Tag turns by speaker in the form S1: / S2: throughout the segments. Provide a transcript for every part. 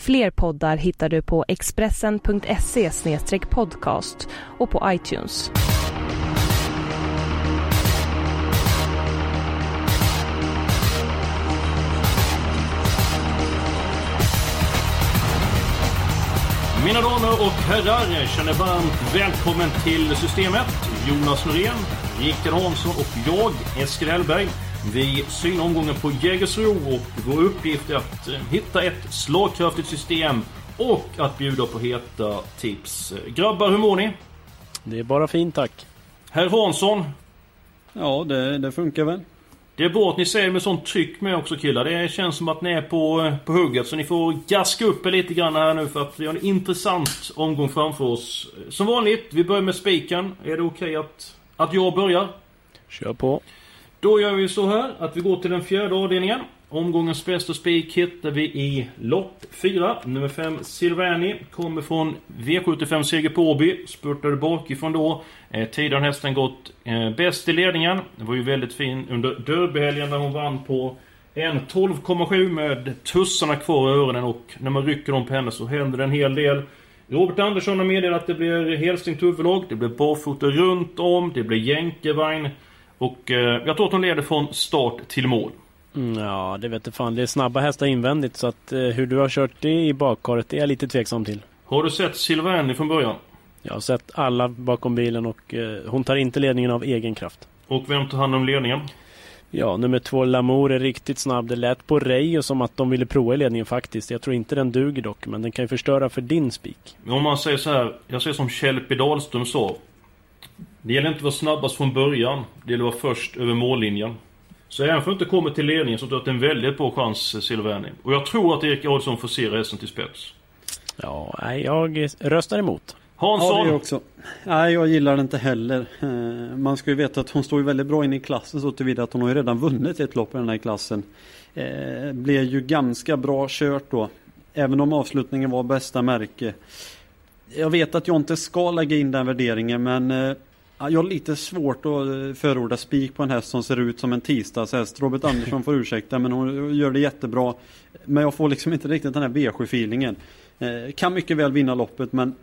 S1: Fler poddar hittar du på expressen.se podcast och på iTunes.
S2: Mina damer och herrar, känner varmt välkommen till Systemet. Jonas Norén, Rickard Hansson och jag, Eskil Hellberg. Vi synar omgången på Jägersro och vår uppgift är att eh, hitta ett slagkraftigt system och att bjuda på heta tips. Grabbar, hur mår ni?
S3: Det är bara fint tack.
S2: Herr Hansson?
S4: Ja, det, det funkar väl.
S2: Det är bra att ni säger med sånt tryck med också killar. Det känns som att ni är på, eh, på hugget. Så ni får gaska upp er lite grann här nu för att vi har en intressant omgång framför oss. Som vanligt, vi börjar med spiken. Är det okej okay att, att jag börjar?
S3: Kör på.
S2: Då gör vi så här att vi går till den fjärde avdelningen. Omgångens bästa spik hittar vi i lopp 4. Nummer 5 Silvani kommer från V75 seger på Åby. Spurtade bakifrån då. Eh, tidigare har hästen gått eh, bäst i ledningen. Det var ju väldigt fin under derbyhelgen när hon vann på en 12,7 med tussarna kvar i öronen och när man rycker dem på henne så händer det en hel del. Robert Andersson har meddelat att det blir Helsing huvudlag, det blir barfota runt om, det blir jänkarvagn. Och eh, jag tror att de leder från start till mål.
S3: Mm, ja, det vet du fan. Det är snabba hästar invändigt så att eh, hur du har kört det i bakkaret det är jag lite tveksam till.
S2: Har du sett Silvani från början?
S3: Jag har sett alla bakom bilen och eh, hon tar inte ledningen av egen kraft.
S2: Och vem tar hand om ledningen?
S3: Ja, nummer två Lamour är riktigt snabb. Det lät på Reijo som att de ville prova i ledningen faktiskt. Jag tror inte den duger dock, men den kan ju förstöra för din spik.
S2: Om man säger så här, jag säger som Kjellby Dahlström sa. Det gäller inte att vara snabbast från början. Det gäller att vara först över mållinjen. Så även om inte kommer till ledningen så tror jag att det är en väldigt bra chans, Silverni. Och jag tror att Erik Adolfsson får se resten till spets.
S3: Ja, nej, jag röstar emot.
S2: Hansson?
S4: Ja, det också. Nej, jag gillar det inte heller. Eh, man ska ju veta att hon står ju väldigt bra in i klassen så tillvida att hon har ju redan vunnit ett lopp i den här klassen. Eh, blev ju ganska bra kört då. Även om avslutningen var bästa märke. Jag vet att jag inte ska lägga in den värderingen men eh, jag har lite svårt att förorda spik på en häst som ser ut som en tisdagshäst. Robert Andersson får ursäkta men hon gör det jättebra. Men jag får liksom inte riktigt den här V7-feelingen. Kan mycket väl vinna loppet men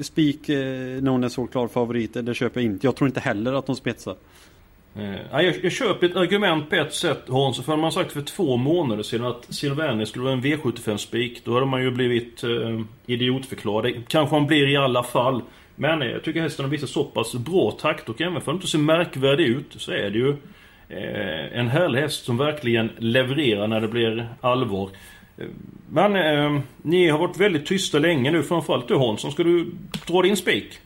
S4: spik eh, när hon är så klar favorit, det köper jag inte. Jag tror inte heller att de spetsar.
S2: Eh, jag, jag köper ett argument på ett sätt Hans. För hade man sagt för två månader sedan att Silvani skulle vara en V75-spik. Då hade man ju blivit eh, idiotförklarad. Det kanske han blir i alla fall. Men eh, jag tycker hästen har visat så pass bra takt och även för att inte ser märkvärdig ut så är det ju eh, en härlig häst som verkligen levererar när det blir allvar. Eh, men eh, ni har varit väldigt tysta länge nu, framförallt du Hansson. Ska du dra din spik?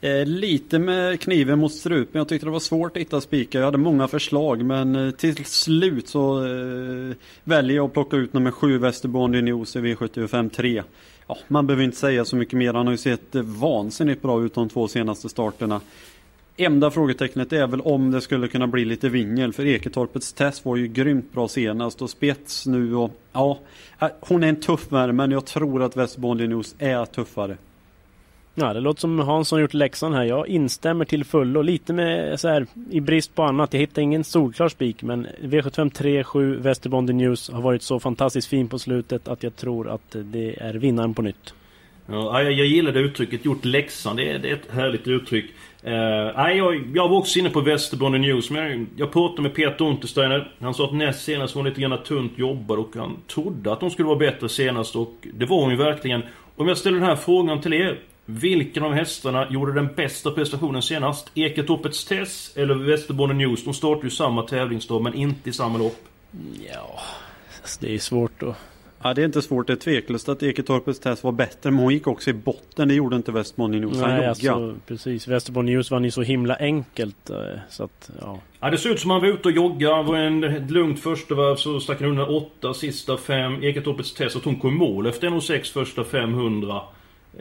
S4: Eh, lite med kniven mot strupen. Jag tyckte det var svårt att hitta spikar. Jag hade många förslag men eh, till slut så eh, väljer jag att plocka ut nummer 7 Västerbond News i V75 3. Ja, man behöver inte säga så mycket mer. Han har ju sett eh, vansinnigt bra ut de två senaste starterna. Enda frågetecknet är väl om det skulle kunna bli lite vingel för Eketorpets test var ju grymt bra senast och spets nu och ja eh, Hon är en tuff men jag tror att Västerbonden är tuffare.
S3: Ja, det låter som Hansson gjort läxan här. Jag instämmer till fullo. Lite med så här i brist på annat. Jag hittar ingen solklar spik men V75 3-7 News har varit så fantastiskt fin på slutet att jag tror att det är vinnaren på nytt.
S2: Ja, jag, jag gillar det uttrycket, gjort läxan. Det är, det är ett härligt uttryck. Uh, jag, jag var också inne på Västerbotten News, men jag, jag pratade med Peter Untersteiner. Han sa att näst senast var hon lite grann tunt jobbad och han trodde att hon skulle vara bättre senast och det var hon ju verkligen. Om jag ställer den här frågan till er. Vilken av hästarna gjorde den bästa prestationen senast? Eketoppets Tess eller Västerbotten News? De startar ju samma tävlingsdag men inte i samma lopp.
S3: Ja, det är svårt att
S4: Ja, det är inte svårt. Det är tveklöst att Eketorpets test var bättre. Men hon gick också i botten. Det gjorde inte Västerbotten News.
S3: Han Nej, alltså, precis. Västerbotten News vann ju så himla enkelt. Eh, så att, ja.
S2: ja. Det såg ut som han var ute och joggade. Det var en ett lugnt första varv. Så stack han undan åtta sista fem. Eketorpets test. Och hon kom mål efter 1,06 första 500.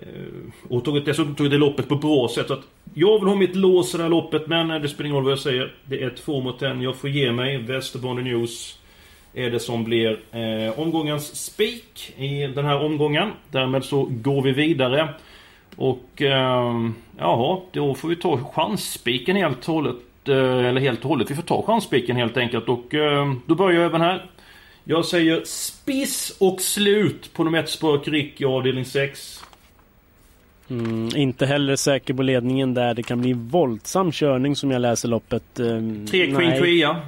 S2: Eh, och tog, dessutom tog det loppet på bra sätt. Så att jag vill ha mitt lås i det här loppet, men eh, det spelar ingen roll vad jag säger. Det är två mot en. Jag får ge mig. Västerbonde News är det som blir eh, omgångens spik i den här omgången. Därmed så går vi vidare. Och eh, jaha, då får vi ta chansspiken helt och hållet. Eh, eller helt och hållet. Vi får ta chansspiken helt enkelt. Och eh, då börjar jag även här. Jag säger spiss och slut på nummer 1 Spökrick i avdelning 6.
S3: Mm, inte heller säker på ledningen där. Det kan bli våldsam körning som jag läser loppet.
S2: Um, tre Queen Quea.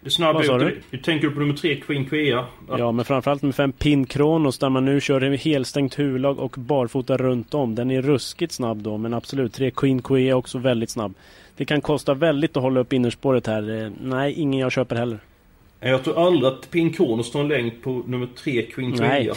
S2: Det snabba
S3: Vad sa du?
S2: Du tänker på nummer tre Queen Quea?
S3: Ja, men framförallt med fem Pin Kronos där man nu kör en helstängt huvudlag och barfota runt om. Den är ruskigt snabb då, men absolut. Tre Queen Quea också väldigt snabb. Det kan kosta väldigt att hålla upp innerspåret här. Eh, nej, ingen jag köper heller.
S2: Jag tror aldrig att Pin Kronos tar en längd på nummer tre Queen Quea.
S3: Nej.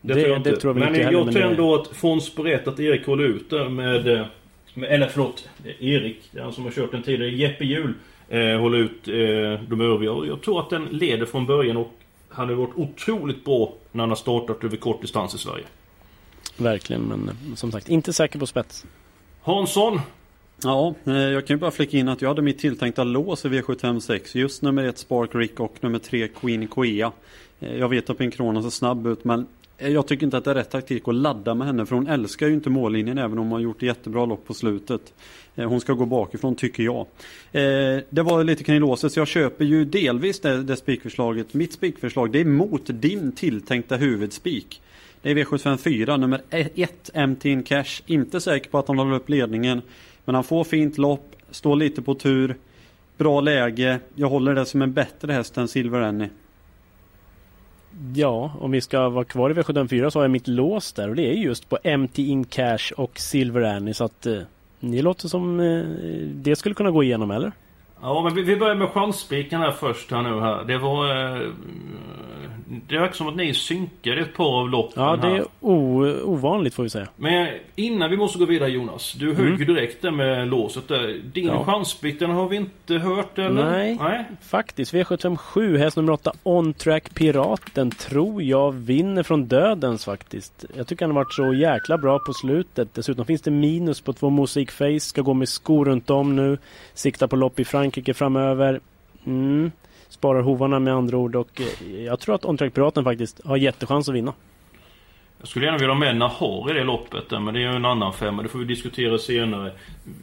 S2: Det,
S3: det,
S2: tror jag.
S3: Det tror
S2: men
S3: inte
S2: jag
S3: heller,
S2: tror
S3: men
S2: ändå att Fons berättat att Erik håller ut där med, eh, med... Eller förlåt, Erik. Det är han som har kört den tidigare. Jeppe Hjul eh, håller ut eh, de övriga. Och jag tror att den leder från början och han har varit otroligt bra när han har startat över kort distans i Sverige.
S3: Verkligen, men eh, som sagt inte säker på spets.
S2: Hansson.
S4: Ja, eh, jag kan ju bara flika in att jag hade mitt tilltänkta lås i V756. Just nummer ett Spark Rick och nummer tre Queen Quea. Eh, jag vet att Pink Kronos ser snabb ut men Eh, jag tycker inte att det är rätt taktik att ladda med henne för hon älskar ju inte mållinjen även om hon har gjort jättebra lopp på slutet. Eh, hon ska gå bakifrån tycker jag. Eh, det var lite kring låset så jag köper ju delvis det, det spikförslaget. Mitt spikförslag det är mot din tilltänkta huvudspik. Det är V754 nummer e- 1 MT in Cash. Inte säker på att han håller upp ledningen. Men han får fint lopp, står lite på tur. Bra läge. Jag håller det som en bättre häst än Silver Annie.
S3: Ja, om vi ska vara kvar i V754 så har jag mitt lås där och det är just på MT In Cash och Silver Annie så att eh, ni låter som eh, det skulle kunna gå igenom eller?
S2: Ja, men vi, vi börjar med chansspiken här först här nu här. Det var... Eh, det verkar som att ni synkade ett par av loppen
S3: Ja, det är ovanligt får vi säga.
S2: Men innan vi måste gå vidare Jonas. Du högg ju direkt där med låset där. Din
S3: Ja.
S2: chanspik den har vi inte hört eller?
S3: Nej.
S2: Nej.
S3: Faktiskt, V757, häst nummer 8, On Track Piraten, tror jag vinner från dödens faktiskt. Jag tycker han har varit så jäkla bra på slutet. Dessutom finns det minus på två Mosaic Face, ska gå med skor runt om nu. Siktar på lopp i Frankrike framöver. Mm. Sparar hovarna med andra ord och eh, jag tror att OnTrack Piraten faktiskt har jättechans att vinna.
S2: Jag skulle gärna vilja ha med Nahar i det loppet där, men det är ju en annan femma. Det får vi diskutera senare.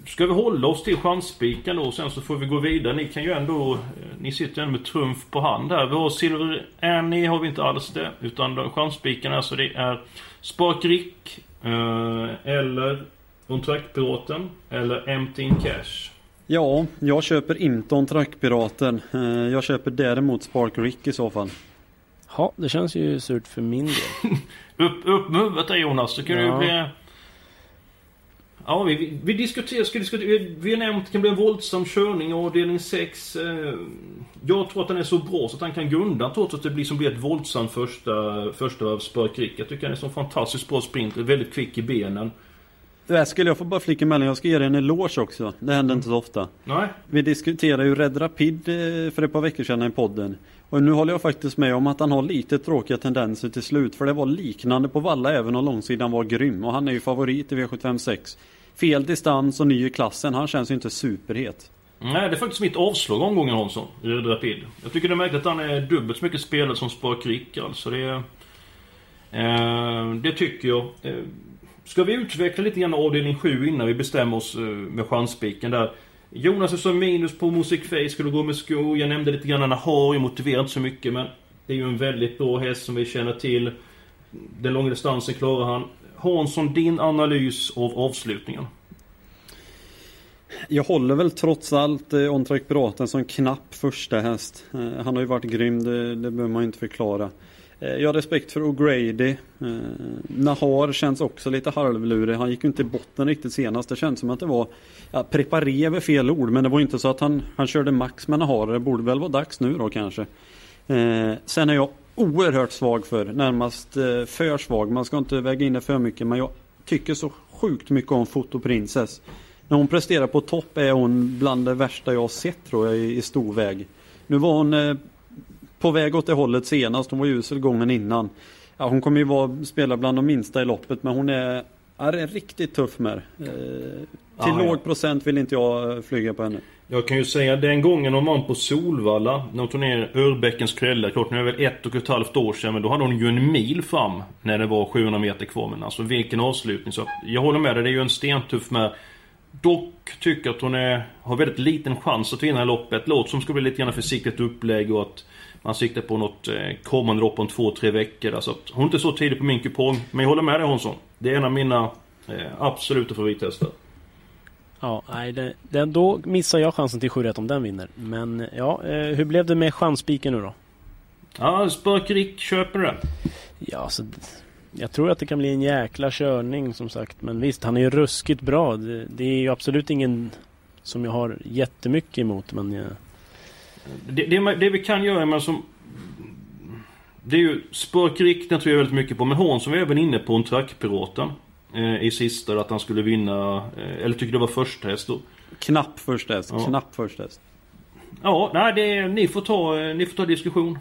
S2: Ska vi hålla oss till chansspiken då? och Sen så får vi gå vidare. Ni kan ju ändå... Eh, ni sitter ändå med trumf på hand här. Vi har Silver Annie har vi inte alls det. Utan chansspiken alltså det är Spark Rick. Eh, eller Contractpiraten. Eller Empty in Cash.
S4: Ja, jag köper inte On Track-piraten. Eh, Jag köper däremot Spark Rick i så fall.
S3: Ja, det känns ju surt för min del.
S2: Upp, upp med huvudet där Jonas. Så kan
S3: Ja.
S2: det bli... Ja, vi, vi, vi diskuterar, ska diskutera, vi, vi har nämnt att det kan bli en våldsam körning i avdelning 6. Eh, jag tror att den är så bra så att han kan gå undan trots att det blir som blir ett våldsamt första, första spökrick. Jag tycker han är så fantastiskt bra sprint, är väldigt kvick i benen.
S4: Det här skulle jag få bara flika emellan. Jag ska ge dig en eloge också. Det händer inte så ofta.
S2: Nej,
S4: Vi diskuterade ju Red Rapid eh, för ett par veckor sedan i podden. Och nu håller jag faktiskt med om att han har lite tråkiga tendenser till slut. För det var liknande på Valla även om långsidan var grym. Och han är ju favorit i V756. Fel distans och ny i klassen. Han känns ju inte superhet.
S2: Nej, det är faktiskt mitt avslag omgången Hansson, Red Rapid. Jag tycker det är märkligt att han är dubbelt så mycket spelad som Spark Rick alltså. Det, eh, det tycker jag. Eh, ska vi utveckla lite grann avdelning 7 innan vi bestämmer oss eh, med chanspiken där? Jonas som minus på Music Face, skulle gå med skor. Jag nämnde lite grann när har jag motiverar inte så mycket men det är ju en väldigt bra häst som vi känner till. Den långa distansen klarar han. Hansson, din analys av avslutningen?
S4: Jag håller väl trots allt eh, On Piraten som knapp första häst. Eh, han har ju varit grym, det, det behöver man ju inte förklara. Eh, jag har respekt för O'Grady. Eh, Nahar känns också lite halvlurig. Han gick ju inte i botten riktigt senast. Det känns som att det var... Ja, preparé är fel ord, men det var inte så att han, han körde max med Nahar. Det borde väl vara dags nu då kanske. Eh, sen är jag oerhört svag för, närmast eh, för svag. Man ska inte väga in det för mycket, men jag tycker så sjukt mycket om Foto Princess. När hon presterar på topp är hon bland det värsta jag har sett tror jag i, i stor väg. Nu var hon eh, på väg åt det hållet senast. Hon var usel gången innan. Ja, hon kommer ju vara, spela bland de minsta i loppet men hon är är riktigt tuff med. Eh, till
S2: Ja,
S4: låg
S2: ja.
S4: procent vill inte jag eh, flyga på henne.
S2: Jag kan ju säga den gången hon vann på Solvalla, när hon tog ner Örbäckens krälla. Klart nu är det väl ett och ett halvt år sedan, men då hade hon ju en mil fram när det var 700 meter kvar. Men alltså vilken avslutning. Så jag håller med dig, det är ju en stentuff med. Dock tycker att hon är, har väldigt liten chans att vinna loppet. Låt som ska bli lite grann försiktigt upplägg och att man siktar på något eh, kommande lopp om två, tre veckor. Alltså att hon är inte så tidigt på min kupong. Men jag håller med dig Hansson. Det är en av mina eh, absoluta favorithästar.
S3: Ja, nej, det, det, då missar jag chansen till 7 rätt om den vinner. Men ja, eh, hur blev det med chansspiken nu då?
S2: Ja, Spökrik köper det.
S3: Ja, d- jag tror att det kan bli en jäkla körning som sagt. Men visst, han är ju ruskigt bra. Det, det är ju absolut ingen som jag har jättemycket emot. Men jag,
S2: Det, det, det vi kan göra men som... Det är ju Spökrik, den tror jag väldigt mycket på. Men Hansson var även inne på en trackpiraten. Eh, I sista, att han skulle vinna... Eh, eller tycker det var första häst då.
S4: Knapp först häst.
S2: Ja.
S4: Knapp först häst.
S2: Ja, nej det ni får ta, eh, ni får ta diskussion.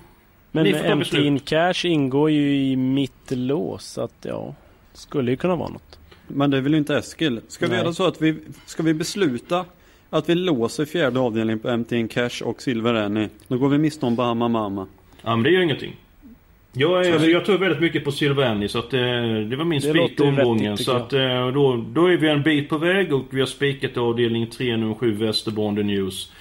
S3: Men MT in Cash ingår ju i mitt lås. Så att ja, skulle ju kunna vara något.
S4: Men det vill ju inte Eskil. Ska vi
S3: Nej.
S4: göra så att vi, ska vi besluta att vi låser fjärde avdelningen på MTN Cash och Silver Annie? Då går vi miste om Bahama Mama.
S2: Ja men det gör ingenting. Jag, är,
S4: vi-
S2: jag tror väldigt mycket på Silvani så att eh, det var min spik omgången. Så att eh, då, då är vi en bit på väg och vi har spikat avdelning 3 nummer 7 Västerbonden News.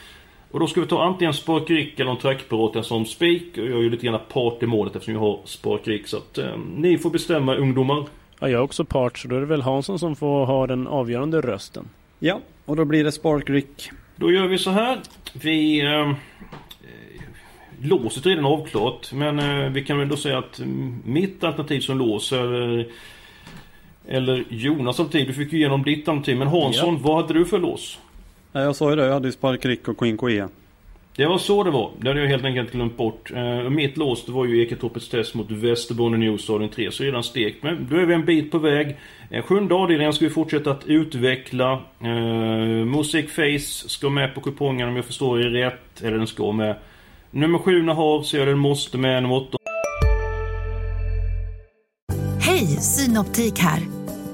S2: Och då ska vi ta antingen Sparkrik eller en trackpiraten som spik. Och jag är ju lite grann part i målet eftersom jag har Sparkrik. Så att eh, ni får bestämma ungdomar.
S3: Ja, jag är också part så då är det väl Hansson som får ha den avgörande rösten.
S4: Ja, och då blir det Spark Rick.
S2: Då gör vi så här. Vi... Eh, eh, låset är redan avklart. Men eh, vi kan väl då säga att mm, mitt alternativ som lås är... Eller Jonas alternativ. Du fick ju igenom ditt alternativ. Men Hansson, vad hade du för lås?
S4: Ja, jag sa ju det, jag hade ju Spark Rick och Queen Quea.
S2: Det var så det var. Det hade jag helt enkelt glömt bort. Och mitt lås det var ju Eketorpets test mot Västerbonden News avdelning 3. Så redan stekt. Men då är vi en bit på väg. Eh, sjunde avdelningen ska vi fortsätta att utveckla. Eh, Music Face ska med på kupongen om jag förstår det rätt. Eller den ska med. Nummer 7 har så jag den måste med. Nummer 8
S5: Hej, Synoptik här.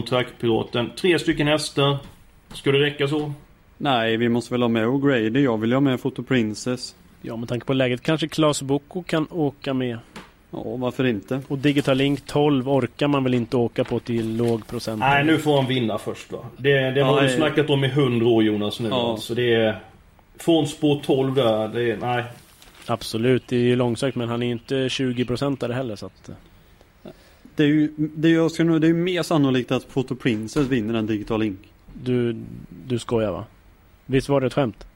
S2: Trackpiraten. Tre stycken hästar. Ska det räcka så?
S4: Nej, vi måste väl ha med O'Grady. Jag vill ha med Photo Princess.
S3: Ja, med tanke på läget kanske Klas Boko kan åka med.
S4: Ja, varför inte?
S3: Och Digital Link 12 orkar man väl inte åka på till låg procent.
S2: Nej, nu får han vinna först va. Det, det har
S4: Ja,
S2: du snackat om i 100 år Jonas nu.
S4: Ja.
S2: Så det är... Från spår 12 där. Det är, nej.
S3: Absolut, det är ju långsökt men han är inte 20 procentare heller så att...
S4: Det är ju, det är ju, jag ska det är ju mer sannolikt att Photo Princess vinner än Digital Link.
S3: Du, du skojar va? Visst var det ett skämt?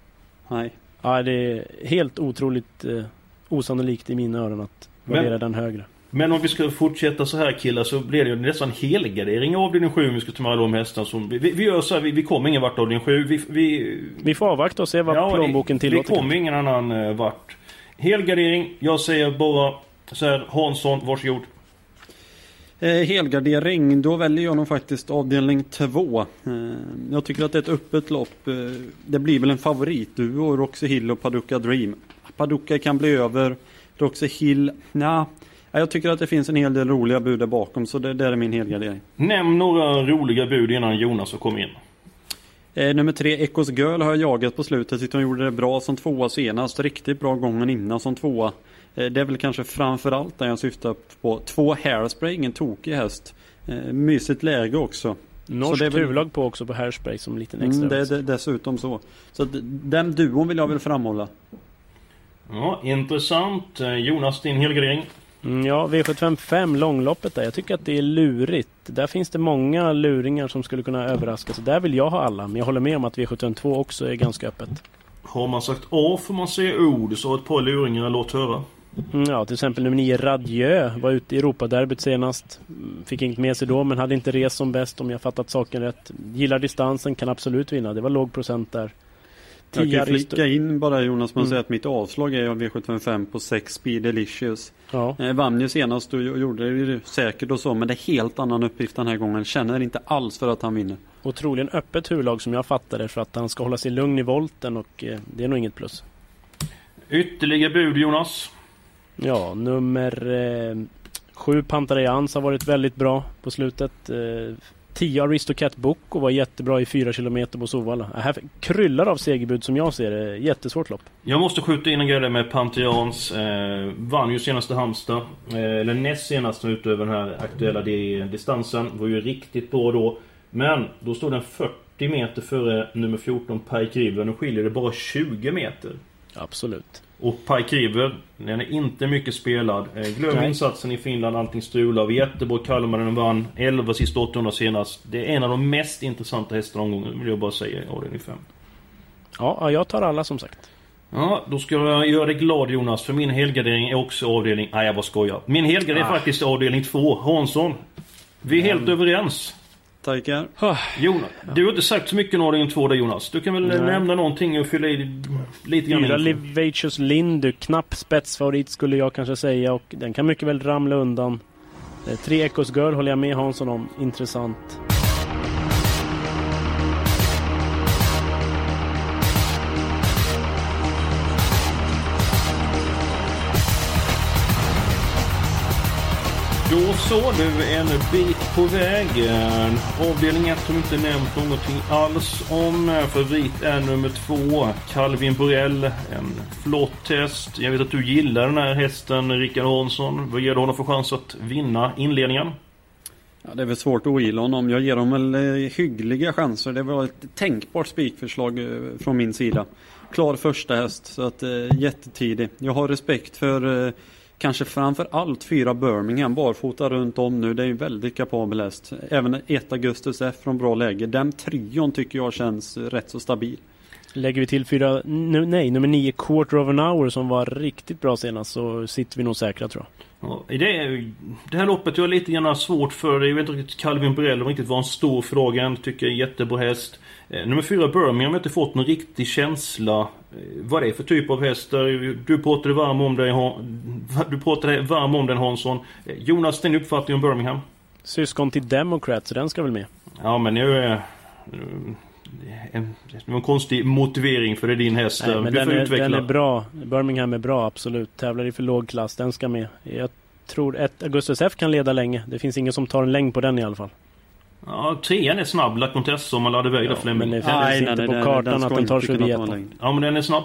S4: Nej.
S3: Ja, det är helt otroligt eh, osannolikt i mina öron att
S2: Men-
S3: värdera den högre.
S2: Men om vi ska fortsätta så här killar så blir det ju nästan helgardering i avdelning 7 om vi ska ta med alla de hästarna som... Vi, vi, vi gör så här, vi, vi kommer ingen vart i avdelning 7. Vi, vi,
S3: Vi får avvakta och se vad plånboken
S2: vi,
S3: tillåter.
S2: vi kommer ingen annan eh, vart. Helgardering. Jag säger bara så här, Hansson, varsågod.
S4: Eh, helgardering, då väljer jag nog faktiskt avdelning 2. Eh, jag tycker att det är ett öppet lopp. Eh, det blir väl en favoritduo, Roxy Hill och Paducah Dream. Paducah kan bli över. Roxy Hill, nja. Jag tycker att det finns en hel del roliga bud där bakom, så det där är min helgardering.
S2: Nämn några roliga bud innan Jonas har kommit in.
S4: Eh, nummer tre, Echos Girl har jag jagat på slutet. Tyckte hon gjorde det bra som tvåa senast. Riktigt bra gången innan som tvåa. Eh, det är väl kanske framförallt där jag syftar på. Två Hairspray, ingen tokig häst. Eh, mysigt läge också.
S3: Norskt
S4: Så det är väl-
S3: huvudlag på också på Hairspray som en liten extra.
S4: Mm, det är det- dessutom så. Så den duon vill jag väl framhålla.
S2: Ja, intressant. Eh, Jonas, din helgardering.
S3: Mm, ja, V755 långloppet där. Jag tycker att det är lurigt. Där finns det många luringar som skulle kunna överraska. Så där vill jag ha alla. Men jag håller med om att V752 också är ganska öppet.
S2: Har man sagt A får man säga O. Du sa ett par luringar, låt höra.
S3: Mm, Ja, till exempel nummer 9 Radieu var ute i Europaderbyt senast. Mm, Fick inget med sig då men hade inte rest som bäst om jag fattat saken rätt. Gillar distansen, kan absolut vinna. Det var låg procent där.
S4: Jag kan flika in bara Jonas att
S3: Mm.
S4: säga att mitt avslag är av V755 på 6 Speed Delicious.
S3: Ja.
S4: Eh, vann ju senast och gjorde det ju säkert och så men det är helt annan uppgift den här gången. Känner inte alls för att han vinner.
S3: Och troligen öppet huvudlag som jag fattar det för att han ska hålla sig lugn i volten och eh, det är nog inget plus.
S2: Ytterligare bud Jonas.
S3: Ja, nummer eh, sju Pantarejans har varit väldigt bra på slutet. Eh, 10 Aristocat Boko var jättebra i 4 km på Sovalla. Här kryllar av segerbud som jag ser det. Jättesvårt lopp.
S2: Jag måste skjuta in en grej där med Pantheons. Eh, vann ju senaste Halmstad. Eh, eller näst senast utöver den här aktuella di- distansen. Var ju riktigt bra då. Men då stod den 40 meter före nummer 14 Pike River. Nu skiljer det bara 20 meter.
S3: Absolut.
S2: Och Pike River, den är inte mycket spelad. Eh, glöm
S3: Nej.
S2: insatsen i Finland, allting strulade. Var jättebra den vann. 11 sista 800 senast. Det är en av de mest intressanta hästarna omgången, vill jag bara säga, i avdelning 5.
S3: Ja, ja, jag tar alla som sagt.
S2: Ja, då ska jag göra dig glad Jonas, för min helgardering är också avdelning... Nej, jag bara skojar. Min helgardering är
S3: Ah.
S2: faktiskt avdelning 2. Hansson. Vi är helt överens.
S4: Tackar.
S2: Jonas, du har inte sagt så mycket om avdelning 2 där Jonas. Du kan väl
S3: Nej.
S2: nämna någonting och fylla i lite grann
S3: Fyra. Livacious Lindu, knapp spetsfavorit skulle jag kanske säga och den kan mycket väl ramla undan. Eh, Tre Echos Girl håller jag med Hansson om. Intressant.
S2: Då så, du är en bit på väg. Avdelning 1 har inte nämnt någonting alls om. Favorit är nummer 2, Calvin Borell. En flott häst. Jag vet att du gillar den här hästen, Rickard Hansson. Vad ger du honom för chans att vinna inledningen?
S4: Ja, det är väl svårt att ogilla honom. Jag ger honom väl eh, hyggliga chanser. Det var ett tänkbart spikförslag eh, från min sida. Klar första häst, så att eh, jättetidig. Jag har respekt för kanske framför allt fyra Birmingham barfota runt om nu. Det är ju väldigt kapabel häst. Även ett Augustus F från bra läge. Den trion tycker jag känns rätt så stabil.
S3: Lägger vi till fyra, nej, nummer nio Quarter of an Hour som var riktigt bra senast så sitter vi nog säkra tror jag.
S2: Ja, det, det här loppet jag har lite grann svårt för. Jag vet inte riktigt Calvin Borell om riktigt var en stor fråga. Tycker jag är en jättebra häst. Eh, Nummer fyra Birmingham har inte fått någon riktig känsla eh, vad det är för typ av hästar. Du pratade varm om Han- du pratade varm om den Hansson. Eh, Jonas, din uppfattning om Birmingham?
S3: Syskon till Democrat, så den ska väl med.
S2: Ja men nu. En, en konstig motivering för det är din häst.
S3: Nej, men den är, den är bra. Birmingham är bra, absolut. Tävlar i för låg klass, den ska med. Jag tror att Augustus F kan leda länge. Det finns ingen som tar en längd på den i alla fall.
S2: Ja, trean är snabb. La Contessa om man laddar iväg
S3: Ja,
S2: där
S3: men det finns inte på kartan att den tar 21.
S2: Ja men den är snabb.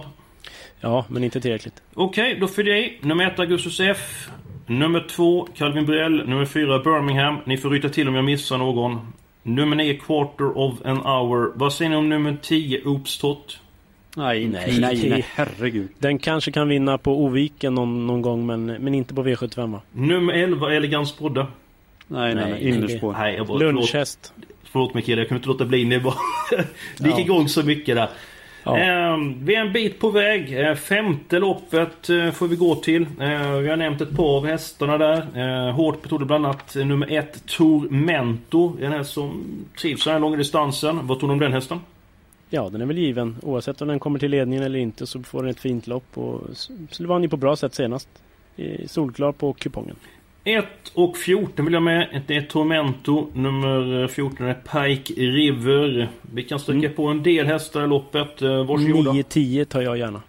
S3: Ja, men inte tillräckligt.
S2: Okej, då fyller jag i. Nummer 1 Augustus F. Nummer 2 Calvin Briell. Nummer 4 Birmingham. Ni får ryta till om jag missar någon. Nummer 9 Quarter of an Hour. Vad säger ni om nummer 10 Oopstott?
S4: Nej,
S3: Nej,
S4: nej, nej, herregud.
S3: Den kanske kan vinna på Oviken någon, någon gång, men, men inte på V75 va?
S2: Nummer 11 Elegans Brodde.
S4: Nej, nej, nej. Innerspår.
S2: Nej, jag bara, förlåt,
S3: Lunchhäst.
S2: förlåt mig killar, jag kunde inte låta bli. Det bara... det gick
S3: Ja.
S2: igång så mycket där.
S3: Ja.
S2: Ehm, vi är en bit på väg. Eh, femte loppet eh, får vi gå till. Eh, vi har nämnt ett par av hästarna där. Hårt betonade bland annat nummer ett Tormento. En häst som trivs så här långa distansen. Vad tror du om den hästen?
S3: Ja, den är väl given. Oavsett om den kommer till ledningen eller inte så får den ett fint lopp. Och så vann ju på bra sätt senast. Solklar på kupongen.
S2: 1 och 14 vill jag med. Det är Tormento. Nummer 14 är Pike River. Vi kan sträcka på en del hästar i loppet. Eh, Varsågoda.
S3: 9-10 tar jag gärna.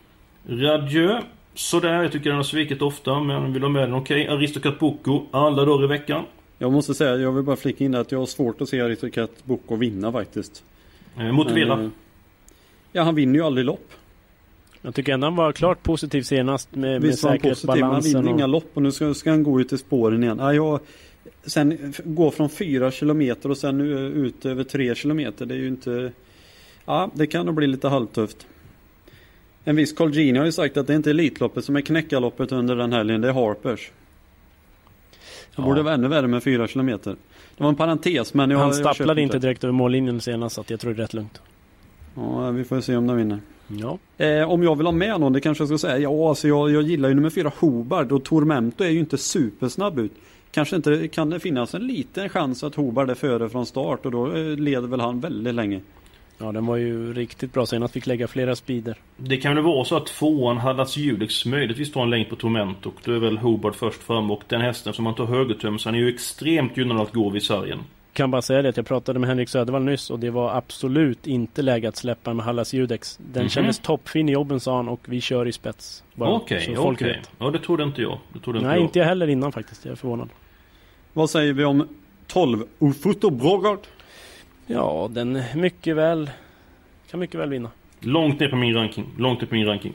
S2: Radieu. Sådär, jag tycker den har svikit ofta men vill ha med den. Okej, Aristocat Boko. Alla dagar i veckan.
S4: Jag måste säga, jag vill bara flika in att jag har svårt att se Aristocat Boko vinna faktiskt.
S2: Eh, motivera.
S4: Men, eh, Ja, han vinner ju aldrig lopp.
S3: Jag tycker ändå han var klart positiv senast med, med
S4: Visst var han positiv, han
S3: säkerhetsbalansen.
S4: vinner inga
S3: Och,
S4: lopp och nu ska, ska han gå ut i spåren igen. Ja, jag, sen gå från 4 kilometer och sen ut över 3 kilometer. Det är ju inte... Ja, det kan nog bli lite halvtufft. En viss Carl Gini har ju sagt att det är inte Elitloppet som är knäckarloppet under den helgen, det är Harpers. Det
S3: Ja.
S4: borde vara ännu värre med 4 kilometer. Det var en parentes men jag
S3: han stapplade inte direkt över mållinjen senast så att jag tror det är rätt lugnt.
S4: Ja, vi får se om de vinner.
S3: Ja.
S4: Eh, om jag vill ha med någon, det kanske jag ska säga. Ja, alltså jag, jag gillar ju nummer fyra Hobard och Tormento är ju inte supersnabb ut. Kanske inte kan det finnas en liten chans att Hobard är före från start och då eh, leder väl han väldigt länge.
S3: Ja, den var ju riktigt bra. Senast fick lägga flera speeder.
S2: Det kan väl vara så att tvåan Hallas Judex möjligtvis tar en längd på Torment och då är väl Hobart först fram och den hästen som man tar högertöm så han är ju extremt gynnad att gå vid sargen.
S3: Kan bara säga det att jag pratade med Henrik Södervall nyss och det var absolut inte läge att släppa med Hallas Judex. Den
S2: Mhm.
S3: kändes toppfin i jobben sa han och vi kör i spets.
S2: Okej, okej.
S3: folk vet.
S2: Ja, det trodde inte jag. Det trodde inte
S3: Nej,
S2: jag.
S3: inte jag heller innan faktiskt. Jag är förvånad.
S4: Vad säger vi om 12 Ufuto Brogard?
S3: Ja, den är mycket väl... Kan mycket väl vinna.
S2: Långt ner på min ranking. Långt ner på min ranking.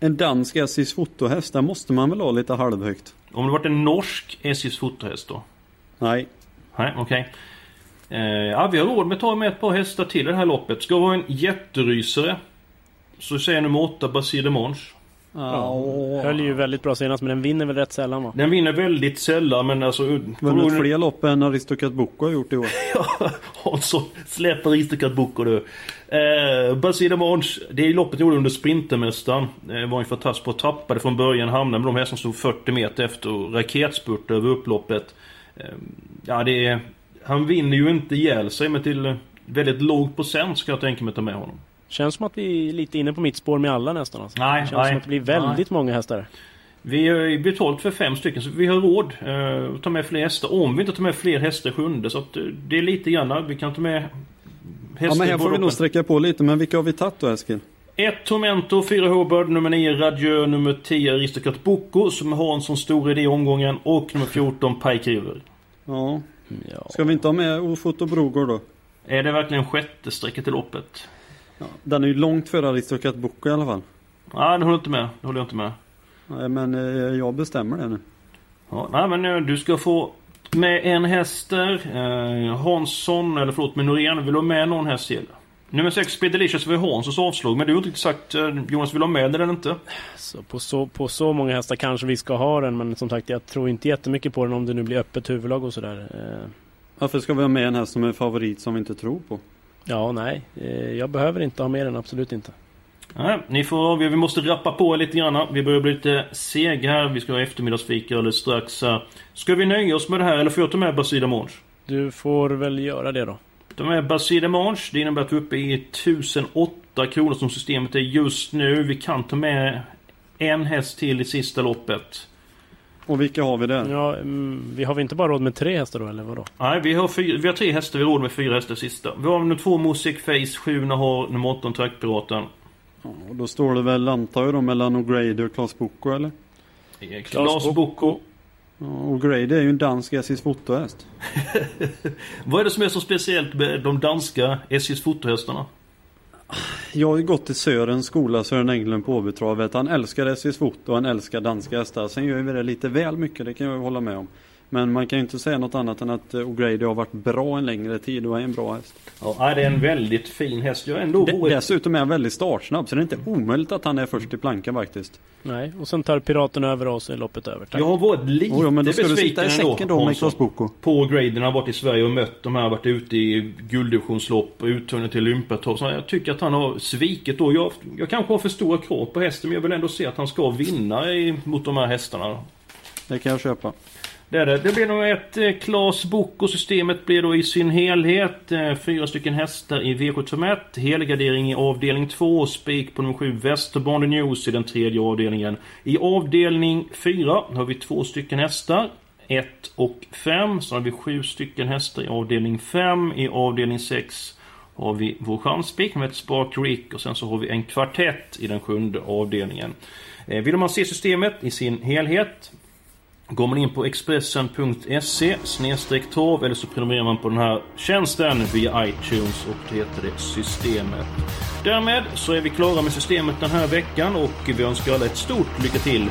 S4: En dansk SJs fotohäst, där måste man väl ha lite halvhögt?
S2: Om det varit en norsk SJs fotohäst då?
S4: Nej.
S2: Nej, okej. Eh, ja, vi har råd med att ta med ett par hästar till i det här loppet. Ska vi ha en jätterysare? Så säger jag nummer 8, Basile de Monge.
S3: Ja, höll ju väldigt bra senast men den vinner väl rätt sällan va?
S2: Den vinner väldigt sällan men alltså...
S4: Vunnit fler lopp än Aristocat Boko har gjort i år.
S2: Hansson släpper Aristocat Boko du. Eh, Basile Monge, det är loppet gjorde under Sprintermästaren. Eh, var ju fantastiskt bra. Tappade från början, hamnade med de hästarna som stod 40 meter efter och raketspurt över upploppet. Eh, ja, det är... Han vinner ju inte ihjäl sig men till väldigt låg procent ska jag tänka mig att ta med honom.
S3: Känns som att vi är lite inne på mitt spår med alla nästan alltså.
S2: Nej,
S3: Känns
S2: nej,
S3: som att det blir väldigt många hästar.
S2: Vi har ju betalt för fem stycken så vi har råd eh, att ta med fler hästar. Om vi inte tar med fler hästar sjunde så att eh, det är lite grann. Vi kan ta med hästar
S4: Ja men här får vi nog sträcka på lite, men vilka har vi tagit då Eskil?
S2: 1 Tormento, 4 Hobart, nummer 9 Radieux, nummer 10 Aristocat Boko som har en sån stor idé i omgången och nummer 14 Pike River.
S4: Ja.
S3: Ja.
S4: Ska vi inte ha med Ofoto Brogård då?
S2: Är det verkligen sjätte strecket i loppet?
S4: Den är ju långt före Aristocat Boko i alla fall.
S2: Nej, det håller inte med. Det håller jag inte med.
S4: Nej men eh, jag bestämmer det nu.
S2: Ja, nej men eh, du ska få med en häst där. Eh, Hansson, eller förlåt, med Norén. Vill du ha med någon häst till? Nummer 6 Speed Delicious var Hanssons avslag. Men du har inte riktigt sagt eh, Jonas, vill ha med den eller inte?
S3: Så på, så, på så många hästar kanske vi ska ha den men som sagt jag tror inte jättemycket på den om det nu blir öppet huvudlag och sådär. Eh,
S4: Varför ska vi ha med en häst som är favorit som vi inte tror på?
S3: Ja, nej. Eh, jag behöver inte ha med den, absolut inte.
S2: Nej, ni får. Vi måste rappa på lite grann. Vi börjar bli lite sega här. Vi ska ha eftermiddagsfika alldeles strax. Ska vi nöja oss med det här eller får jag ta med Basile Monge?
S3: Du får väl göra det då.
S2: Ta med Basile Monge. Det innebär att vi är uppe i 1008 kronor som systemet är just nu. Vi kan ta med en häst till i sista loppet.
S4: Och vilka har vi där?
S3: Ja, mm, vi har väl inte bara råd med tre hästar då, eller vadå?
S2: Nej, vi har, fyra, vi har tre hästar. Vi har råd med fyra hästar sista. Vi har nummer två Music Face, sju har nummer 18 Trackpiraten.
S4: Ja, och då står det väl, antar jag då, mellan O'Grady och Klas Boko eller?
S2: Klas Boko.
S4: Ja, O'Grady är ju en dansk SJs fotohäst.
S2: Vad är det som är så speciellt med de danska SJs fotohästarna?
S4: Jag har ju gått i Sörens skola, Sören Englund på Åbytravet. Han älskar SJs foto och han älskar danska hästar. Sen gör vi det lite väl mycket, det kan jag hålla med om. Men man kan ju inte säga något annat än att eh, O'Grady har varit bra en längre tid och är en bra häst.
S2: Ja, det är en väldigt fin häst. Jag ändå
S4: D-
S2: vågat-
S4: dessutom är han väldigt startsnabb så det är inte omöjligt att han är först i plankan faktiskt.
S3: Nej, och sen tar piraten över oss är loppet över. Tack.
S2: Jag har varit lite
S4: Oh, ja, men då ska du
S2: besviken
S4: sitta i
S2: ändå,
S4: säcken då Boko.
S2: På graden har varit i Sverige och mött de här, varit ute i gulddivisionslopp och uttagning till Olympiatorp. Jag tycker att han har svikit då. Jag, jag kanske har för stora krav på hästen men jag vill ändå se att han ska vinna i, mot de här hästarna.
S4: Det kan jag köpa.
S2: Det det. Det blir nog ett Klas Klas och systemet blir då i sin helhet. Eh, fyra stycken hästar i V751. Helgardering i avdelning 2. Spik på nummer 7 Västerbande News i den tredje avdelningen. I avdelning 4 har vi två stycken hästar. 1 och 5. Så har vi sju stycken hästar i avdelning 5. I avdelning 6 har vi vår chansspik med ett Spark Rick och sen så har vi en kvartett i den sjunde avdelningen. Eh, vill man se systemet i sin helhet Går man in på Expressen.se snedstreck torv eller så prenumererar man på den här tjänsten via iTunes och då heter det Systemet. Därmed så är vi klara med systemet den här veckan och vi önskar alla ett stort lycka till.